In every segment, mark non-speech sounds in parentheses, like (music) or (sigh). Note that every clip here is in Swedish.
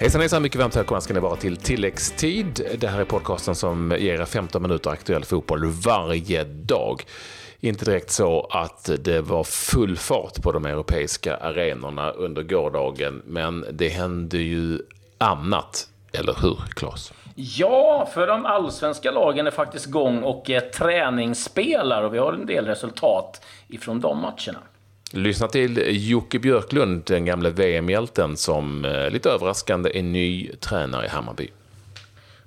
Hejsan hejsan, mycket varmt välkomna ska ni vara till tilläggstid. Det här är podcasten som ger er 15 minuter aktuell fotboll varje dag. Inte direkt så att det var full fart på de europeiska arenorna under gårdagen, men det hände ju annat, eller hur Claes? Ja, för de allsvenska lagen är faktiskt igång och träningsspelar och vi har en del resultat ifrån de matcherna. Lyssna till Jocke Björklund, den gamle VM-hjälten som eh, lite överraskande är ny tränare i Hammarby.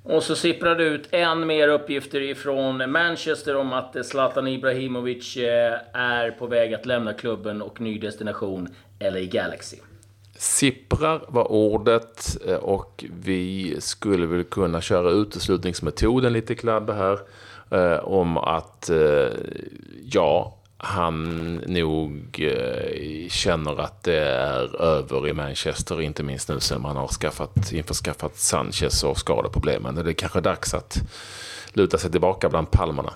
Och så sipprar det ut än mer uppgifter ifrån Manchester om att Zlatan Ibrahimovic eh, är på väg att lämna klubben och ny destination LA Galaxy. Sipprar var ordet eh, och vi skulle väl kunna köra uteslutningsmetoden lite klabb här. Om att, ja, han nog eh, känner att det är över i Manchester, inte minst nu sen man har skaffat, införskaffat Sanchez och skadeproblemen. Det är kanske dags att luta sig tillbaka bland palmerna.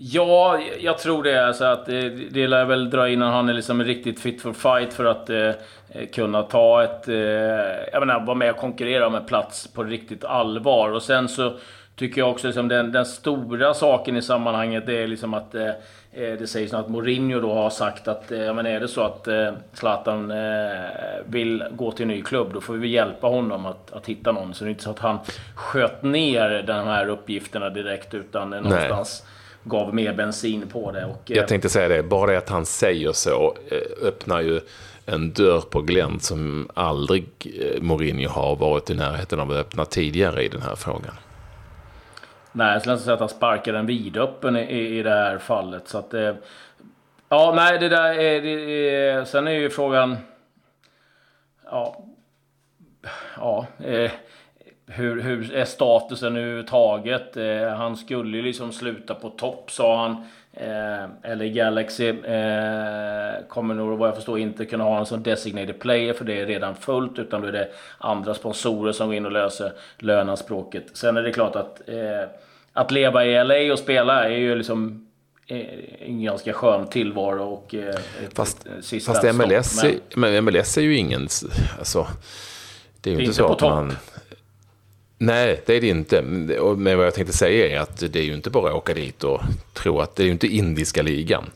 Ja, jag tror det. Alltså att det, det lär väl dra innan han är liksom riktigt fit for fight för att eh, kunna ta ett... Eh, jag menar, vara med och konkurrera om en plats på riktigt allvar. Och sen så tycker jag också liksom den, den stora saken i sammanhanget det är liksom att eh, eh, det sägs att Mourinho då har sagt att eh, men är det så att eh, Zlatan eh, vill gå till en ny klubb då får vi hjälpa honom att, att hitta någon. Så det är inte så att han sköt ner de här uppgifterna direkt utan eh, någonstans gav mer bensin på det. Och, jag tänkte säga det, bara det att han säger så öppnar ju en dörr på glänt som aldrig Mourinho har varit i närheten av att öppna tidigare i den här frågan. Nej, jag skulle inte säga att han sparkar den vidöppen i, i det här fallet. Så att, eh, ja, nej, det där är... Det, är sen är ju frågan... Ja... Ja... Eh, hur, hur är statusen överhuvudtaget? Eh, han skulle ju liksom sluta på topp, sa han. Eh, eller Galaxy eh, kommer nog vad jag förstår inte kunna ha en som designated player för det är redan fullt utan då är det andra sponsorer som går in och löser lönanspråket. Sen är det klart att eh, att leva i LA och spela är ju liksom eh, en ganska skön tillvaro och eh, fast, sista fast MLS, stopp, men... men MLS är ju ingen... Alltså, det är ju det inte så att man... Nej, det är det inte. Men vad jag tänkte säga är att det är ju inte bara att åka dit och tro att det är ju inte indiska ligan.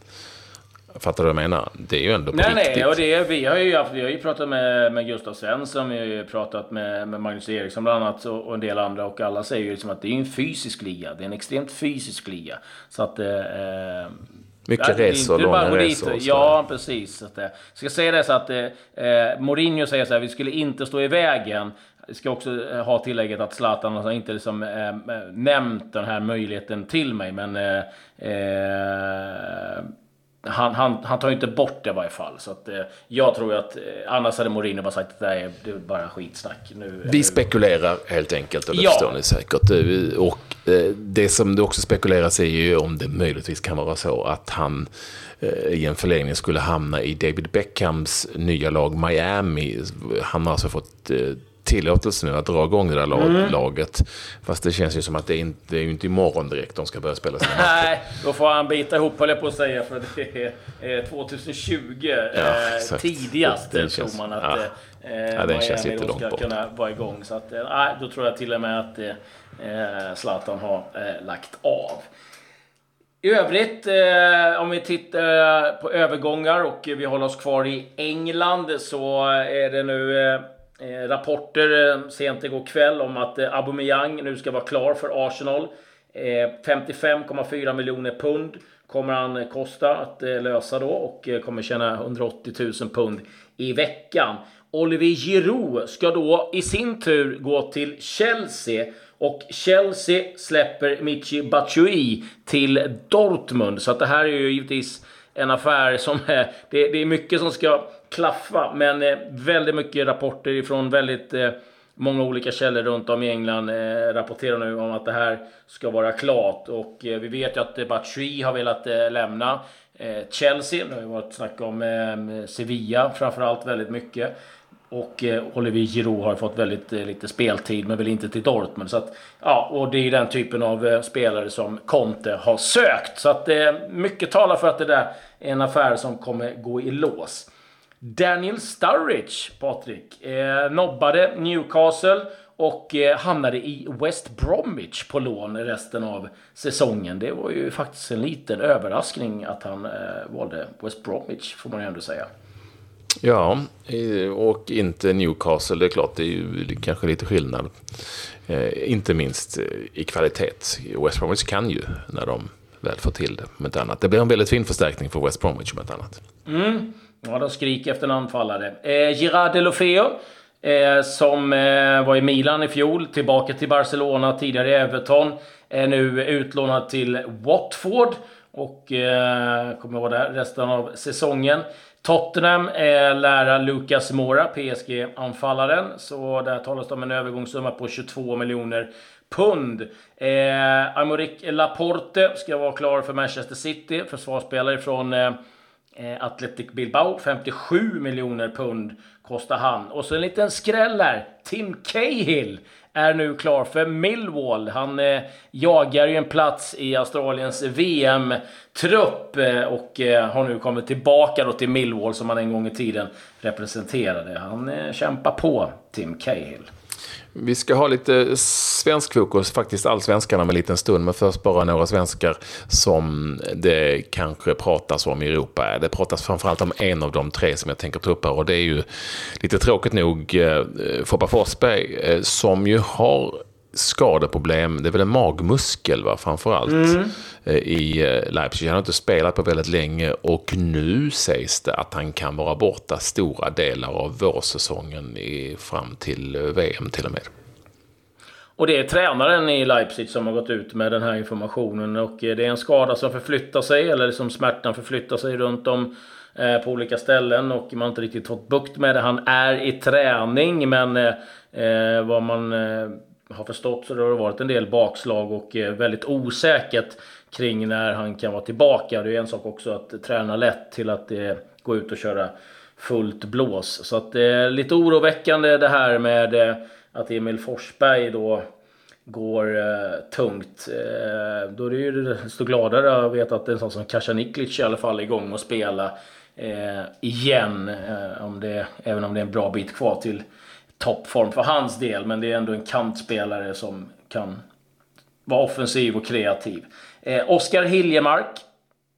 Fattar du vad jag menar? Det är ju ändå på nej, riktigt. Nej, och det, vi, har ju haft, vi har ju pratat med, med Gustav Svensson, vi har ju pratat med, med Magnus Eriksson bland annat och, och en del andra och alla säger ju liksom att det är en fysisk liga. Det är en extremt fysisk liga. Så att... Eh, mycket resor, långa resor. Ja, precis. Så att, eh, ska säga det så att eh, eh, Mourinho säger så här, vi skulle inte stå i vägen. Jag ska också eh, ha tillägget att Zlatan har inte liksom, eh, nämnt den här möjligheten till mig, men eh, han, han, han tar ju inte bort det i varje fall. Så att, eh, jag tror att eh, annars hade Mourinho bara sagt att det är, det är bara skitsnack. Nu, Vi spekulerar helt enkelt och det ja. förstår ni säkert. Eh, och eh, det som det också spekuleras är ju om det möjligtvis kan vara så att han eh, i en förlängning skulle hamna i David Beckhams nya lag Miami. Han har alltså fått eh, tillåtelse nu att dra igång det där lag, mm. laget. Fast det känns ju som att det, inte, det är ju inte imorgon direkt de ska börja spela sina matcher. Nej, då får han bita ihop höll jag på att säga. För det är 2020 ja, eh, tidigast tror känns, man att ja. Eh, ja, den känns lite långt ska bort. kunna vara igång. Så att, eh, då tror jag till och med att eh, Zlatan har eh, lagt av. I övrigt, eh, om vi tittar på övergångar och vi håller oss kvar i England så är det nu eh, rapporter eh, sent igår kväll om att eh, Aubameyang nu ska vara klar för Arsenal. Eh, 55,4 miljoner pund kommer han eh, kosta att eh, lösa då och kommer tjäna 180 000 pund i veckan. Olivier Giroud ska då i sin tur gå till Chelsea och Chelsea släpper Michi Batshuayi till Dortmund. Så att det här är ju givetvis en affär som är... Det, det är mycket som ska klaffa. Men eh, väldigt mycket rapporter ifrån väldigt eh, många olika källor runt om i England eh, rapporterar nu om att det här ska vara klart. Och eh, vi vet ju att eh, har velat eh, lämna eh, Chelsea. Det har ju varit snack om eh, Sevilla framförallt väldigt mycket. Och eh, Olivier Giroud har fått väldigt eh, lite speltid, men väl inte till Dortmund. Så att, ja, och det är den typen av eh, spelare som Conte har sökt. Så att eh, mycket talar för att det där är en affär som kommer gå i lås. Daniel Sturridge, Patrik, eh, nobbade Newcastle och eh, hamnade i West Bromwich på lån resten av säsongen. Det var ju faktiskt en liten överraskning att han eh, valde West Bromwich, får man ju ändå säga. Ja, och inte Newcastle. Det är klart, det är ju kanske lite skillnad. Eh, inte minst i kvalitet. West Bromwich kan ju när de väl får till det, om inte annat. Det blir en väldigt fin förstärkning för West Bromwich, om inte annat. Mm. Ja, de skriker efter en anfallare. Eh, Gerard Delofeo, eh, som eh, var i Milan i fjol, tillbaka till Barcelona, tidigare i Everton, är nu utlånad till Watford och eh, kommer vara där resten av säsongen. Tottenham är lära Lucas Mora, PSG-anfallaren. Så där talas det om en övergångssumma på 22 miljoner pund. Eh, Amorik Laporte ska vara klar för Manchester City. Försvarsspelare från eh, eh, Athletic Bilbao. 57 miljoner pund kostar han. Och så en liten skräll här. Tim Cahill är nu klar för Millwall. Han eh, jagar ju en plats i Australiens VM-trupp eh, och eh, har nu kommit tillbaka då till Millwall som han en gång i tiden representerade. Han eh, kämpar på, Tim Cahill. Vi ska ha lite svensk fokus, faktiskt allsvenskarna om en liten stund, men först bara några svenskar som det kanske pratas om i Europa. Det pratas framförallt om en av de tre som jag tänker ta upp här och det är ju lite tråkigt nog eh, Foppa Forsberg eh, som ju har skadeproblem. Det är väl en magmuskel va, framförallt mm. Eh, i eh, Leipzig. Han har inte spelat på väldigt länge och nu sägs det att han kan vara borta stora delar av vårsäsongen i, fram till eh, VM till och med. Och det är tränaren i Leipzig som har gått ut med den här informationen och det är en skada som förflyttar sig eller som smärtan förflyttar sig runt om på olika ställen och man har inte riktigt fått bukt med det. Han är i träning men eh, vad man eh, har förstått så det har det varit en del bakslag och eh, väldigt osäkert kring när han kan vara tillbaka. Det är en sak också att träna lätt till att eh, gå ut och köra fullt blås. Så att det är lite oroväckande det här med att Emil Forsberg då går eh, tungt. Eh, då är det ju desto gladare att veta att en sån som Kasaniklic i alla fall är igång och spela eh, igen. om det, även om det är en bra bit kvar till toppform för hans del. Men det är ändå en kantspelare som kan vara offensiv och kreativ. Eh, Oskar Hiljemark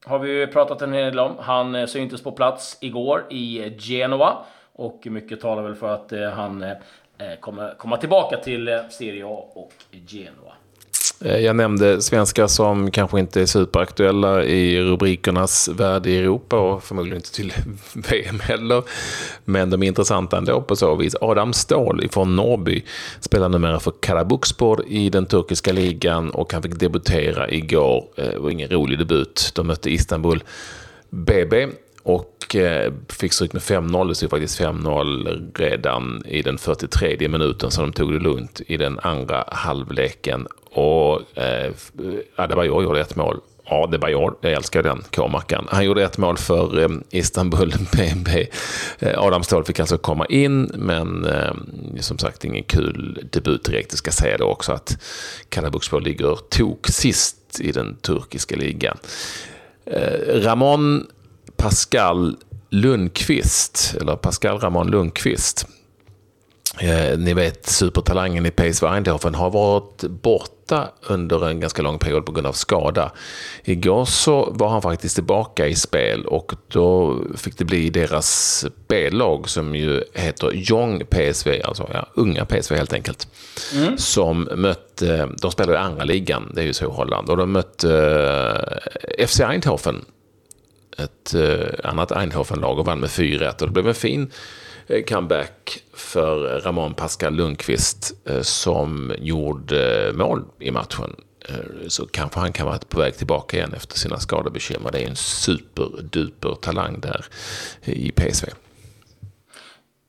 har vi pratat en hel del om. Han eh, syntes på plats igår i eh, Genoa. Och mycket talar väl för att eh, han eh, eh kommer komma tillbaka till eh, Serie A och Genoa. Eh, jag nämnde svenskar som kanske inte är superaktuella i rubrikernas värld i Europa och förmodligen inte till (laughs) VM heller. Men de är intressanta ändå på så vis. Adam Ståhl från Norrby spelar numera för Karabukspor i den turkiska ligan och han fick debutera igår. Eh, Det var ingen rolig debut. De mötte Istanbul BB och eh, fick stryk med 5-0. Det stod faktiskt 5-0 redan i den 43 minuten så de tog det lugnt i den andra halvleken. Och eh, eh Adebayor gjorde ett mål. Ja, Adebayor, jag älskar den K-mackan. Han gjorde ett mål för eh, Istanbul (laughs) BB. Eh, Adam Ståhl fick alltså komma in, men eh, som sagt ingen kul debut direkt. Jag ska säga då också att Karabukspor ligger tok sist i den turkiska ligan. Eh, Ramon Pascal Lundqvist, eller Pascal Ramon Lundqvist, eh, ni vet supertalangen i PSV Eindhoven har varit borta under en ganska lång period på grund av skada. Igår så var han faktiskt tillbaka i spel och då fick det bli deras B-lag som ju heter Young PSV, alltså ja, unga PSV helt enkelt. Mm. Som mötte, de spelar i andra ligan, det är ju så i Holland, och de mötte eh, FC Eindhoven ett eh, annat Eindhoven-lag och vann med 4-1. Och det blev en fin eh, comeback för Ramon Pascal Lundqvist eh, som gjorde eh, mål i matchen. Så kanske han kan vara på väg tillbaka igen efter sina skadebekymmer. Det är en superduper talang där i PSV.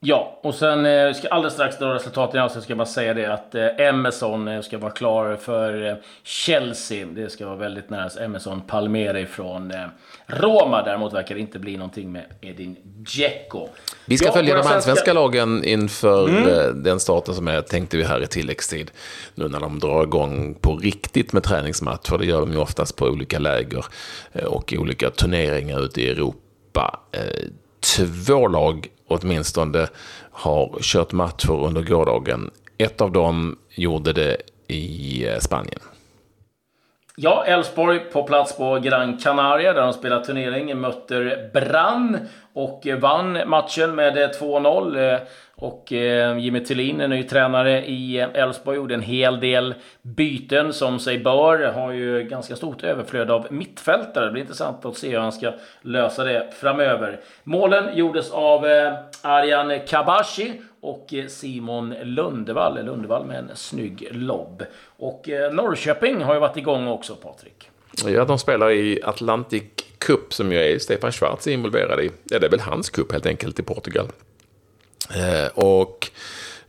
Ja, och sen eh, ska alldeles strax dra resultaten av, så ska jag bara säga det att eh, Emerson eh, ska vara klar för eh, Chelsea. Det ska vara väldigt nära. Emerson Palmeri från eh, Roma. Däremot verkar det inte bli någonting med Edin Dzeko. Vi ska ja, följa de allsvenska svenska... lagen inför mm. Eh, den starten som är, tänkte vi här i tilläggstid. Nu när de drar igång på riktigt med träningsmatcher. Det gör de ju oftast på olika läger och olika turneringar ute i Europa två lag åtminstone har kört matcher under gårdagen. Ett av dem gjorde det i eh, Spanien. Ja, Elfsborg på plats på Gran Canaria där de spelar turnering möter Brann och eh, vann matchen med eh, 2-0. Eh, och Jimmy Tillin, ny tränare i Elfsborg, gjorde en hel del byten som sig bör. Har ju ganska stort överflöd av mittfältare. Det blir intressant att se hur han ska lösa det framöver. Målen gjordes av Arjan Kabashi och Simon Lundevall. Lundevall med en snygg lobb. Och Norrköping har ju varit igång också, Patrik. Ja, de spelar i Atlantic kupp som ju är Stefan Schwarz involverad i. Ja, det är väl hans kupp helt enkelt i Portugal. Eh, och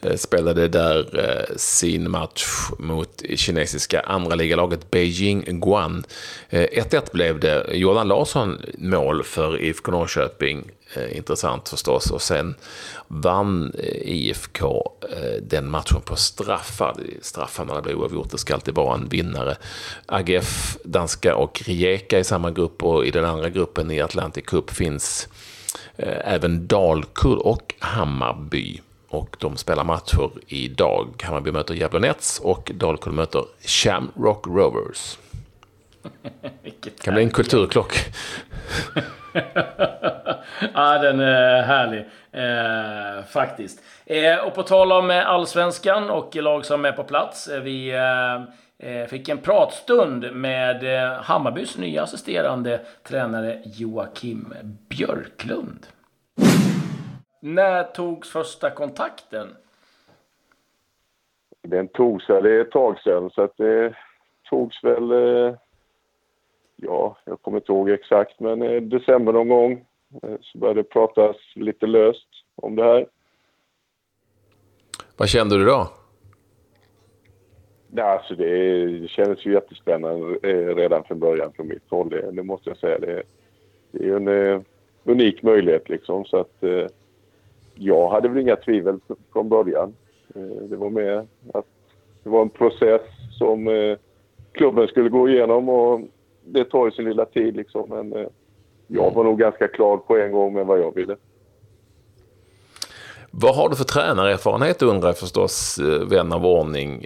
Eh, spelade där eh, sin match mot kinesiska andra ligalaget Beijing Guan. Eh, 1-1 blev det. Jordan Larsson mål för IFK Norrköping. Intressant förstås. Och sen vann IFK den matchen på straffar. Straffarna blir oavgjort. Det ska alltid vara en vinnare. AGF, danska och Rijeka i samma grupp och i den andra gruppen i Atlantic Cup finns även Dalkurd och Hammarby. Och de spelar matcher idag. Hammarby möter Gävle Nets och Dalkurd möter Shamrock Rovers. (laughs) Det kan bli en kulturklock. (laughs) ja, den är härlig. Eh, faktiskt. Eh, och på tal om allsvenskan och lag som är på plats. Eh, vi eh, Eh, fick en pratstund med eh, Hammarbys nya assisterande tränare Joakim Björklund. När togs första kontakten? Den togs, ja, det är ett tag sedan, så att det togs väl... Eh, ja, jag kommer inte ihåg exakt, men december någon gång så började det pratas lite löst om det här. Vad kände du då? Ja, alltså det, kändes ju jättespännande eh, redan från början från mitt håll. Det, det måste jag säga. Det, det är en uh, unik möjlighet liksom. Så att jag hade väl inga tvivel från början. Eh, det var med att det var en process som eh, klubben skulle gå igenom och det tar ju sin lilla tid liksom. Men eh, jag var nog ganska klar på en gång med vad jag ville. Vad har du för tränarerfarenhet undrar jag förstås, vän av ordning.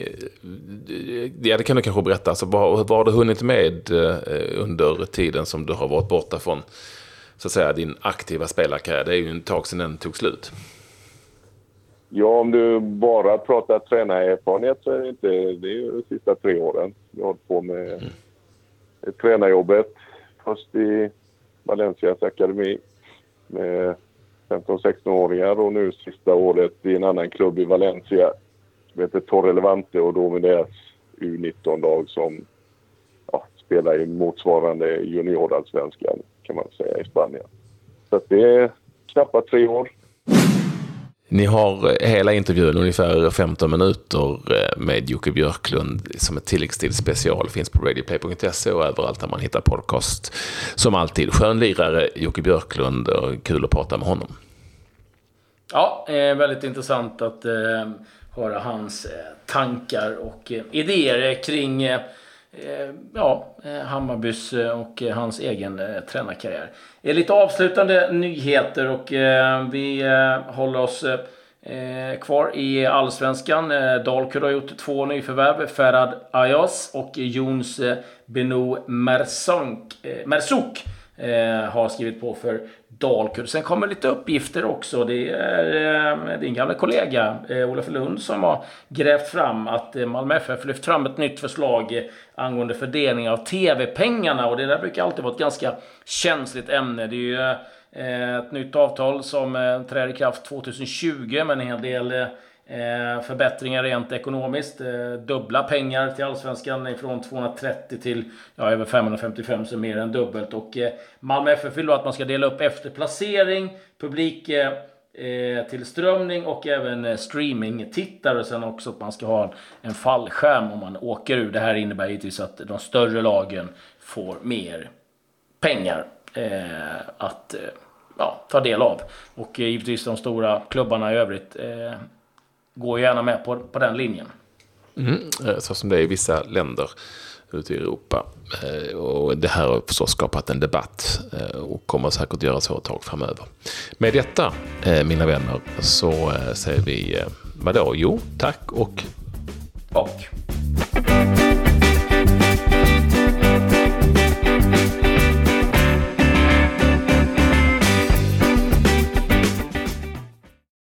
Ja, det kan du kanske berätta. Alltså, vad, vad har du hunnit med under tiden som du har varit borta från så att säga, din aktiva spelarkarriär? Det är ju en tag sedan den tog slut. Ja, om du bara pratar tränarerfarenhet så är det inte... Det är ju de sista tre åren. Jag har hållit på med mm. tränarjobbet. Först i Valencias akademi med 15-16-åringar och nu sista året i en annan klubb i Valencia som heter Torre Levante och då med deras U19-lag som ja, spelar i motsvarande juniorallsvenskan kan man säga i Spanien. Så det är knappt tre år. Ni har hela intervjun, ungefär 15 minuter eh, med Jocke Björklund som ett tilläggstid special. Finns på radioplay.se och överallt där man hittar podcast. Som alltid, skönlirare Jocke Björklund och kul att prata med honom. Ja, eh, väldigt intressant att eh, höra hans eh, tankar och eh, idéer kring eh, Eh, ja, eh, Hammarbys eh, och hans egen tränarkarriär. Lite avslutande nyheter och vi håller oss kvar i Allsvenskan. Dalkurd har gjort två nyförvärv. Ferhad Ayas och Jons Benou Beno Mersouk eh, har skrivit på för Dalkurd. Sen kommer lite uppgifter också. Det är eh, din gamla kollega eh, Olof Lund som har grävt fram att eh, Malmö FF lyft fram ett nytt förslag eh, angående fördelning av TV-pengarna. Och det där brukar alltid vara ett ganska känsligt ämne. Det är ju eh, ett nytt avtal som eh, träder i kraft 2020 med en hel del Eh, Eh, förbättringar rent ekonomiskt. Eh, dubbla pengar till Allsvenskan från 230 till ja, över 555, så mer än dubbelt. Och eh, Malmö FF vill då att man ska dela upp efter placering, publik eh, eh tillströmning och även eh, streamingtittare. Sen också att man ska ha en fallskärm om man åker ur. Det här innebär givetvis att de större lagen får mer pengar eh, att eh, ja, ta del av. Och givetvis de stora klubbarna i övrigt går gärna med på, på den linjen. Mm, så som det är i vissa länder. ute i Europa. Eh, och det här har förstås skapat en debatt eh, och kommer säkert göra så ett tag framöver. Med detta, eh, mina vänner, så säger vi vadå? Jo, tack och... Och.